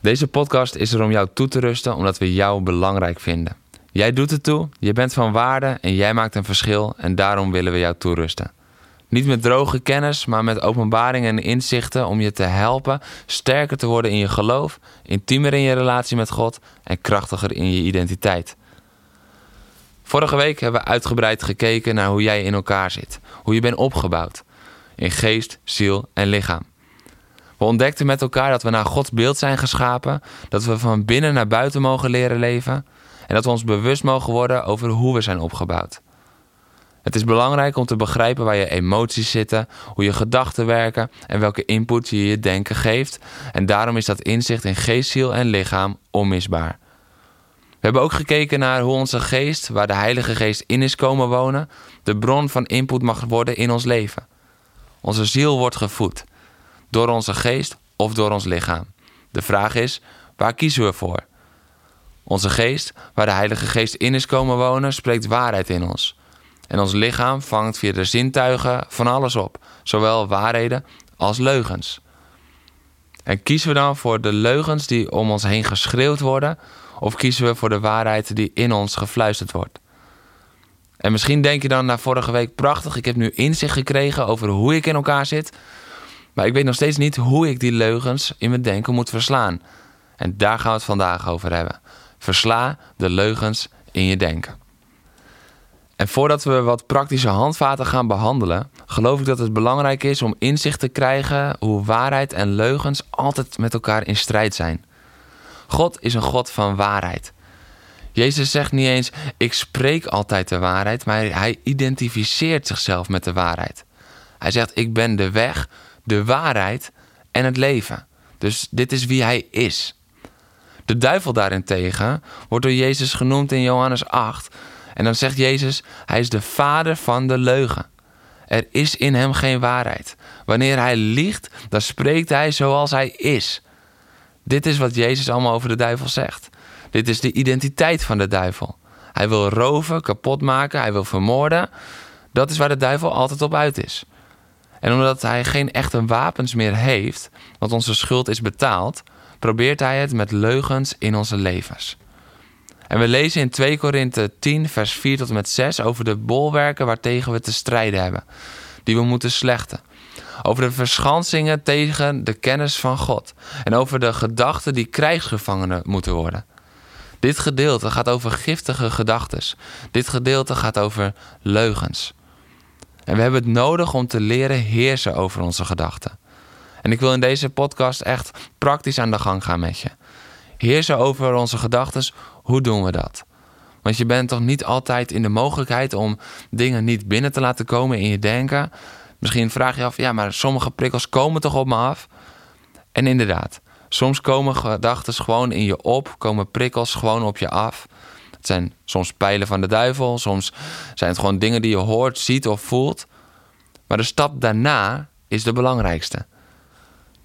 Deze podcast is er om jou toe te rusten omdat we jou belangrijk vinden. Jij doet het toe, je bent van waarde en jij maakt een verschil en daarom willen we jou toerusten. Niet met droge kennis, maar met openbaringen en inzichten om je te helpen sterker te worden in je geloof, intiemer in je relatie met God en krachtiger in je identiteit. Vorige week hebben we uitgebreid gekeken naar hoe jij in elkaar zit, hoe je bent opgebouwd in geest, ziel en lichaam. We ontdekten met elkaar dat we naar Gods beeld zijn geschapen, dat we van binnen naar buiten mogen leren leven en dat we ons bewust mogen worden over hoe we zijn opgebouwd. Het is belangrijk om te begrijpen waar je emoties zitten, hoe je gedachten werken en welke input je je denken geeft. En daarom is dat inzicht in geest, ziel en lichaam onmisbaar. We hebben ook gekeken naar hoe onze geest, waar de Heilige Geest in is komen wonen, de bron van input mag worden in ons leven. Onze ziel wordt gevoed door onze geest of door ons lichaam. De vraag is, waar kiezen we voor? Onze geest, waar de Heilige Geest in is komen wonen, spreekt waarheid in ons. En ons lichaam vangt via de zintuigen van alles op, zowel waarheden als leugens. En kiezen we dan voor de leugens die om ons heen geschreeuwd worden, of kiezen we voor de waarheid die in ons gefluisterd wordt? En misschien denk je dan na vorige week prachtig, ik heb nu inzicht gekregen over hoe ik in elkaar zit, maar ik weet nog steeds niet hoe ik die leugens in mijn denken moet verslaan. En daar gaan we het vandaag over hebben. Versla de leugens in je denken. En voordat we wat praktische handvaten gaan behandelen, geloof ik dat het belangrijk is om inzicht te krijgen hoe waarheid en leugens altijd met elkaar in strijd zijn. God is een God van waarheid. Jezus zegt niet eens: Ik spreek altijd de waarheid, maar hij identificeert zichzelf met de waarheid. Hij zegt: Ik ben de weg, de waarheid en het leven. Dus dit is wie hij is. De duivel daarentegen wordt door Jezus genoemd in Johannes 8. En dan zegt Jezus, hij is de vader van de leugen. Er is in hem geen waarheid. Wanneer hij liegt, dan spreekt hij zoals hij is. Dit is wat Jezus allemaal over de duivel zegt. Dit is de identiteit van de duivel. Hij wil roven, kapot maken, hij wil vermoorden. Dat is waar de duivel altijd op uit is. En omdat hij geen echte wapens meer heeft, want onze schuld is betaald, probeert hij het met leugens in onze levens. En we lezen in 2 Korinthe 10, vers 4 tot en met 6 over de bolwerken waartegen we te strijden hebben, die we moeten slechten. Over de verschansingen tegen de kennis van God. En over de gedachten die krijgsgevangenen moeten worden. Dit gedeelte gaat over giftige gedachten. Dit gedeelte gaat over leugens. En we hebben het nodig om te leren heersen over onze gedachten. En ik wil in deze podcast echt praktisch aan de gang gaan met je. Heersen over onze gedachten, hoe doen we dat? Want je bent toch niet altijd in de mogelijkheid om dingen niet binnen te laten komen in je denken. Misschien vraag je af, ja, maar sommige prikkels komen toch op me af? En inderdaad, soms komen gedachten gewoon in je op, komen prikkels gewoon op je af. Het zijn soms pijlen van de duivel, soms zijn het gewoon dingen die je hoort, ziet of voelt. Maar de stap daarna is de belangrijkste.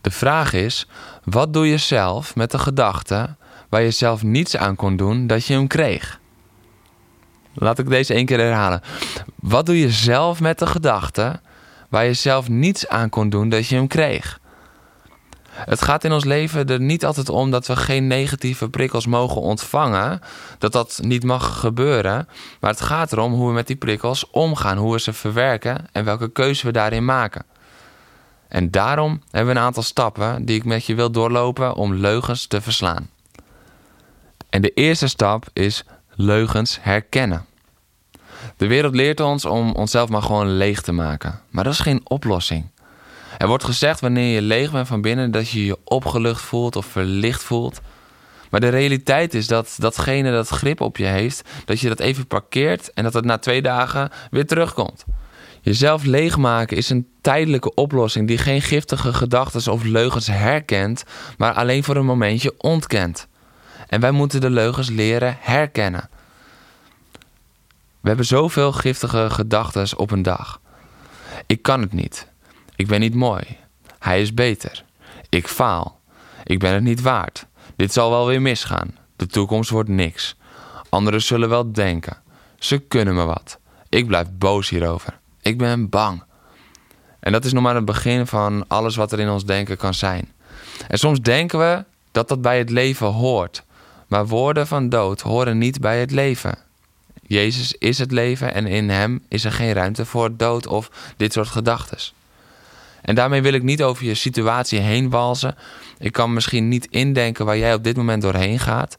De vraag is: wat doe je zelf met de gedachte waar je zelf niets aan kon doen dat je hem kreeg? Laat ik deze één keer herhalen. Wat doe je zelf met de gedachte waar je zelf niets aan kon doen dat je hem kreeg? Het gaat in ons leven er niet altijd om dat we geen negatieve prikkels mogen ontvangen, dat dat niet mag gebeuren, maar het gaat erom hoe we met die prikkels omgaan, hoe we ze verwerken en welke keuze we daarin maken. En daarom hebben we een aantal stappen die ik met je wil doorlopen om leugens te verslaan. En de eerste stap is leugens herkennen. De wereld leert ons om onszelf maar gewoon leeg te maken, maar dat is geen oplossing. Er wordt gezegd wanneer je leeg bent van binnen dat je je opgelucht voelt of verlicht voelt. Maar de realiteit is dat datgene dat grip op je heeft, dat je dat even parkeert en dat het na twee dagen weer terugkomt. Jezelf leegmaken is een tijdelijke oplossing die geen giftige gedachten of leugens herkent, maar alleen voor een momentje ontkent. En wij moeten de leugens leren herkennen. We hebben zoveel giftige gedachten op een dag. Ik kan het niet. Ik ben niet mooi. Hij is beter. Ik faal. Ik ben het niet waard. Dit zal wel weer misgaan. De toekomst wordt niks. Anderen zullen wel denken. Ze kunnen me wat. Ik blijf boos hierover. Ik ben bang. En dat is nog maar het begin van alles wat er in ons denken kan zijn. En soms denken we dat dat bij het leven hoort. Maar woorden van dood horen niet bij het leven. Jezus is het leven en in hem is er geen ruimte voor dood of dit soort gedachten. En daarmee wil ik niet over je situatie heen walsen. Ik kan misschien niet indenken waar jij op dit moment doorheen gaat.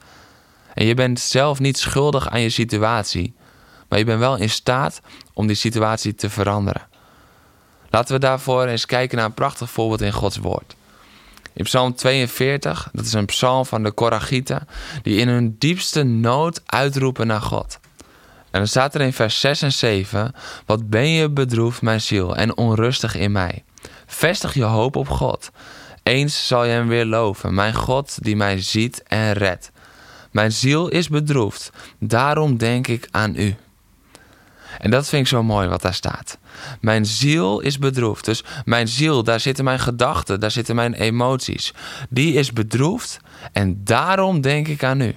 En je bent zelf niet schuldig aan je situatie, maar je bent wel in staat om die situatie te veranderen. Laten we daarvoor eens kijken naar een prachtig voorbeeld in Gods woord. In Psalm 42, dat is een psalm van de Koragieten, die in hun diepste nood uitroepen naar God. En dan staat er in vers 6 en 7: Wat ben je bedroefd, mijn ziel, en onrustig in mij. Vestig je hoop op God. Eens zal je hem weer loven, mijn God die mij ziet en redt. Mijn ziel is bedroefd, daarom denk ik aan u. En dat vind ik zo mooi wat daar staat. Mijn ziel is bedroefd. Dus mijn ziel, daar zitten mijn gedachten, daar zitten mijn emoties. Die is bedroefd en daarom denk ik aan u.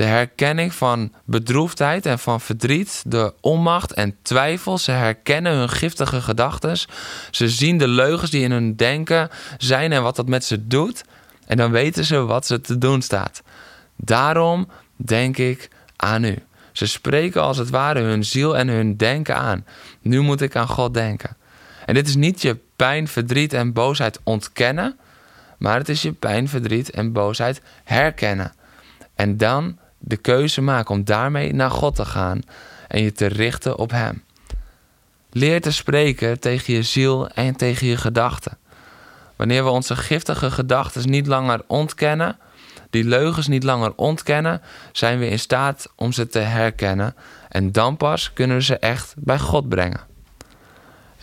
De herkenning van bedroefdheid en van verdriet, de onmacht en twijfel. Ze herkennen hun giftige gedachten. Ze zien de leugens die in hun denken zijn en wat dat met ze doet. En dan weten ze wat ze te doen staat. Daarom denk ik aan u. Ze spreken als het ware hun ziel en hun denken aan. Nu moet ik aan God denken. En dit is niet je pijn, verdriet en boosheid ontkennen, maar het is je pijn, verdriet en boosheid herkennen. En dan de keuze maken om daarmee naar God te gaan en je te richten op Hem. Leer te spreken tegen je ziel en tegen je gedachten. Wanneer we onze giftige gedachten niet langer ontkennen, die leugens niet langer ontkennen, zijn we in staat om ze te herkennen en dan pas kunnen we ze echt bij God brengen.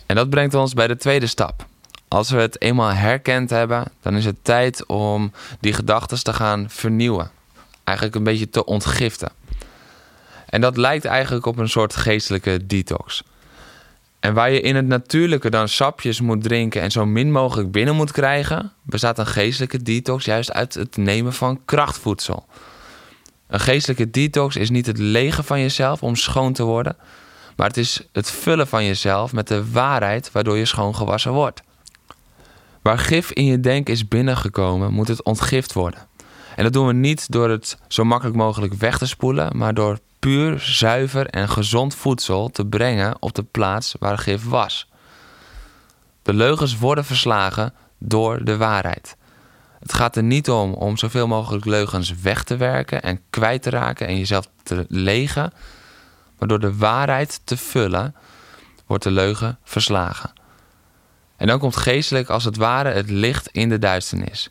En dat brengt ons bij de tweede stap. Als we het eenmaal herkend hebben, dan is het tijd om die gedachten te gaan vernieuwen. Eigenlijk een beetje te ontgiften. En dat lijkt eigenlijk op een soort geestelijke detox. En waar je in het natuurlijke dan sapjes moet drinken en zo min mogelijk binnen moet krijgen, bestaat een geestelijke detox juist uit het nemen van krachtvoedsel. Een geestelijke detox is niet het legen van jezelf om schoon te worden, maar het is het vullen van jezelf met de waarheid waardoor je schoongewassen wordt. Waar gif in je denken is binnengekomen, moet het ontgift worden. En dat doen we niet door het zo makkelijk mogelijk weg te spoelen, maar door puur, zuiver en gezond voedsel te brengen op de plaats waar gif was. De leugens worden verslagen door de waarheid. Het gaat er niet om om zoveel mogelijk leugens weg te werken en kwijt te raken en jezelf te legen, maar door de waarheid te vullen wordt de leugen verslagen. En dan komt geestelijk als het ware het licht in de duisternis.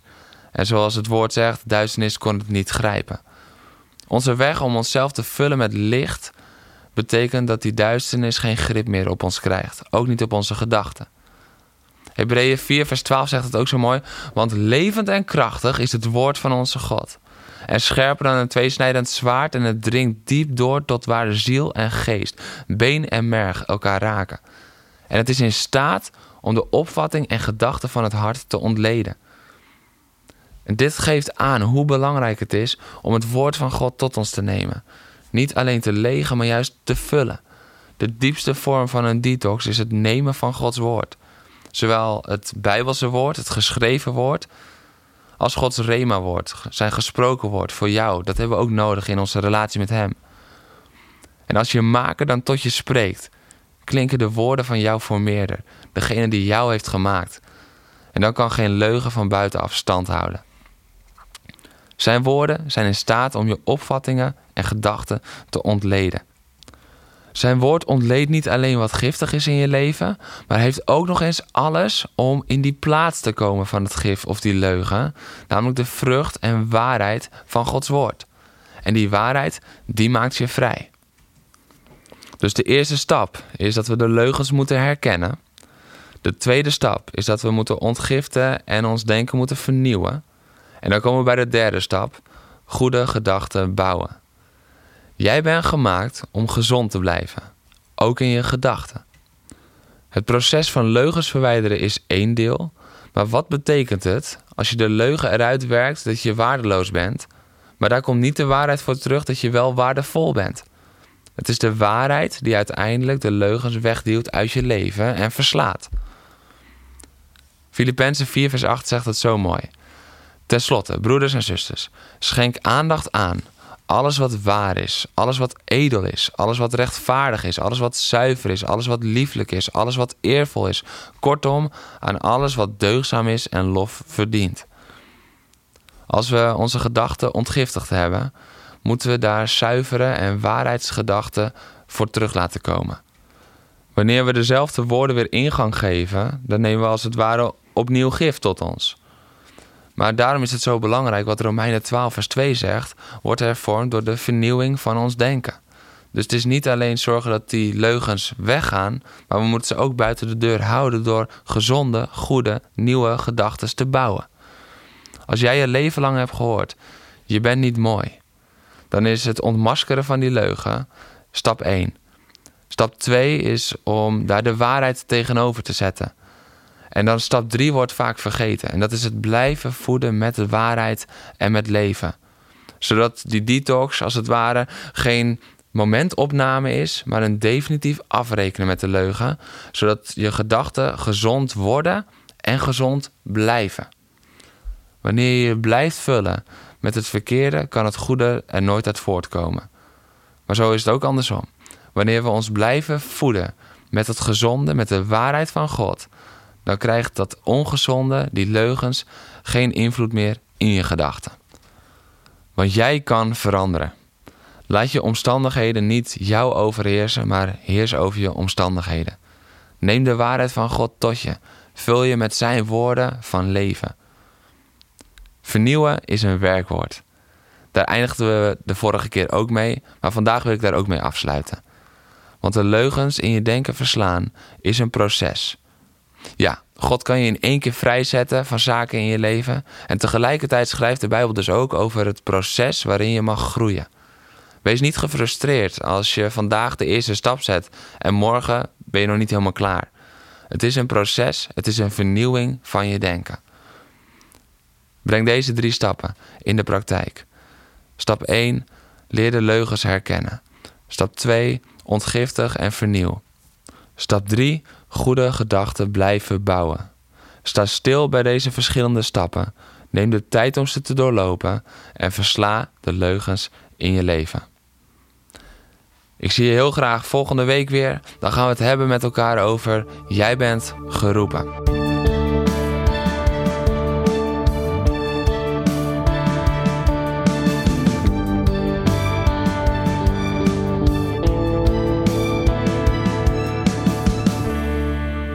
En zoals het woord zegt, duisternis kon het niet grijpen. Onze weg om onszelf te vullen met licht betekent dat die duisternis geen grip meer op ons krijgt, ook niet op onze gedachten. Hebreeën 4, vers 12 zegt het ook zo mooi, want levend en krachtig is het woord van onze God. En scherper dan een tweesnijdend zwaard en het dringt diep door tot waar de ziel en geest, been en merg elkaar raken. En het is in staat om de opvatting en gedachten van het hart te ontleden. En dit geeft aan hoe belangrijk het is om het woord van God tot ons te nemen. Niet alleen te legen, maar juist te vullen. De diepste vorm van een detox is het nemen van Gods woord. Zowel het Bijbelse woord, het geschreven woord, als Gods rema-woord, zijn gesproken woord voor jou. Dat hebben we ook nodig in onze relatie met Hem. En als je maker dan tot je spreekt, klinken de woorden van jou formeerder, degene die jou heeft gemaakt. En dan kan geen leugen van buitenaf stand houden. Zijn woorden zijn in staat om je opvattingen en gedachten te ontleden. Zijn woord ontleedt niet alleen wat giftig is in je leven, maar heeft ook nog eens alles om in die plaats te komen van het gif of die leugen, namelijk de vrucht en waarheid van Gods woord. En die waarheid, die maakt je vrij. Dus de eerste stap is dat we de leugens moeten herkennen. De tweede stap is dat we moeten ontgiften en ons denken moeten vernieuwen. En dan komen we bij de derde stap. goede gedachten bouwen. Jij bent gemaakt om gezond te blijven, ook in je gedachten. Het proces van leugens verwijderen is één deel, maar wat betekent het als je de leugen eruit werkt dat je waardeloos bent, maar daar komt niet de waarheid voor terug dat je wel waardevol bent? Het is de waarheid die uiteindelijk de leugens wegduwt uit je leven en verslaat. Filippenzen 4 vers 8 zegt het zo mooi. Ten slotte, broeders en zusters, schenk aandacht aan alles wat waar is, alles wat edel is, alles wat rechtvaardig is, alles wat zuiver is, alles wat lieflijk is, alles wat eervol is. Kortom, aan alles wat deugzaam is en lof verdient. Als we onze gedachten ontgiftigd hebben, moeten we daar zuivere en waarheidsgedachten voor terug laten komen. Wanneer we dezelfde woorden weer ingang geven, dan nemen we als het ware opnieuw gif tot ons. Maar daarom is het zo belangrijk wat Romeinen 12 vers 2 zegt, wordt hervormd door de vernieuwing van ons denken. Dus het is niet alleen zorgen dat die leugens weggaan, maar we moeten ze ook buiten de deur houden door gezonde, goede, nieuwe gedachten te bouwen. Als jij je leven lang hebt gehoord, je bent niet mooi, dan is het ontmaskeren van die leugen stap 1. Stap 2 is om daar de waarheid tegenover te zetten. En dan stap 3 wordt vaak vergeten. En dat is het blijven voeden met de waarheid en met leven. Zodat die detox, als het ware, geen momentopname is, maar een definitief afrekenen met de leugen. Zodat je gedachten gezond worden en gezond blijven. Wanneer je je blijft vullen met het verkeerde, kan het goede er nooit uit voortkomen. Maar zo is het ook andersom. Wanneer we ons blijven voeden met het gezonde, met de waarheid van God, dan krijgt dat ongezonde, die leugens, geen invloed meer in je gedachten. Want jij kan veranderen. Laat je omstandigheden niet jou overheersen, maar heers over je omstandigheden. Neem de waarheid van God tot je. Vul je met zijn woorden van leven. Vernieuwen is een werkwoord. Daar eindigden we de vorige keer ook mee, maar vandaag wil ik daar ook mee afsluiten. Want de leugens in je denken verslaan is een proces. Ja, God kan je in één keer vrijzetten van zaken in je leven. En tegelijkertijd schrijft de Bijbel dus ook over het proces waarin je mag groeien. Wees niet gefrustreerd als je vandaag de eerste stap zet en morgen ben je nog niet helemaal klaar. Het is een proces, het is een vernieuwing van je denken. Breng deze drie stappen in de praktijk. Stap 1. Leer de leugens herkennen. Stap 2. Ontgiftig en vernieuw. Stap 3 goede gedachten blijven bouwen. Sta stil bij deze verschillende stappen. Neem de tijd om ze te doorlopen en versla de leugens in je leven. Ik zie je heel graag volgende week weer. Dan gaan we het hebben met elkaar over Jij bent geroepen.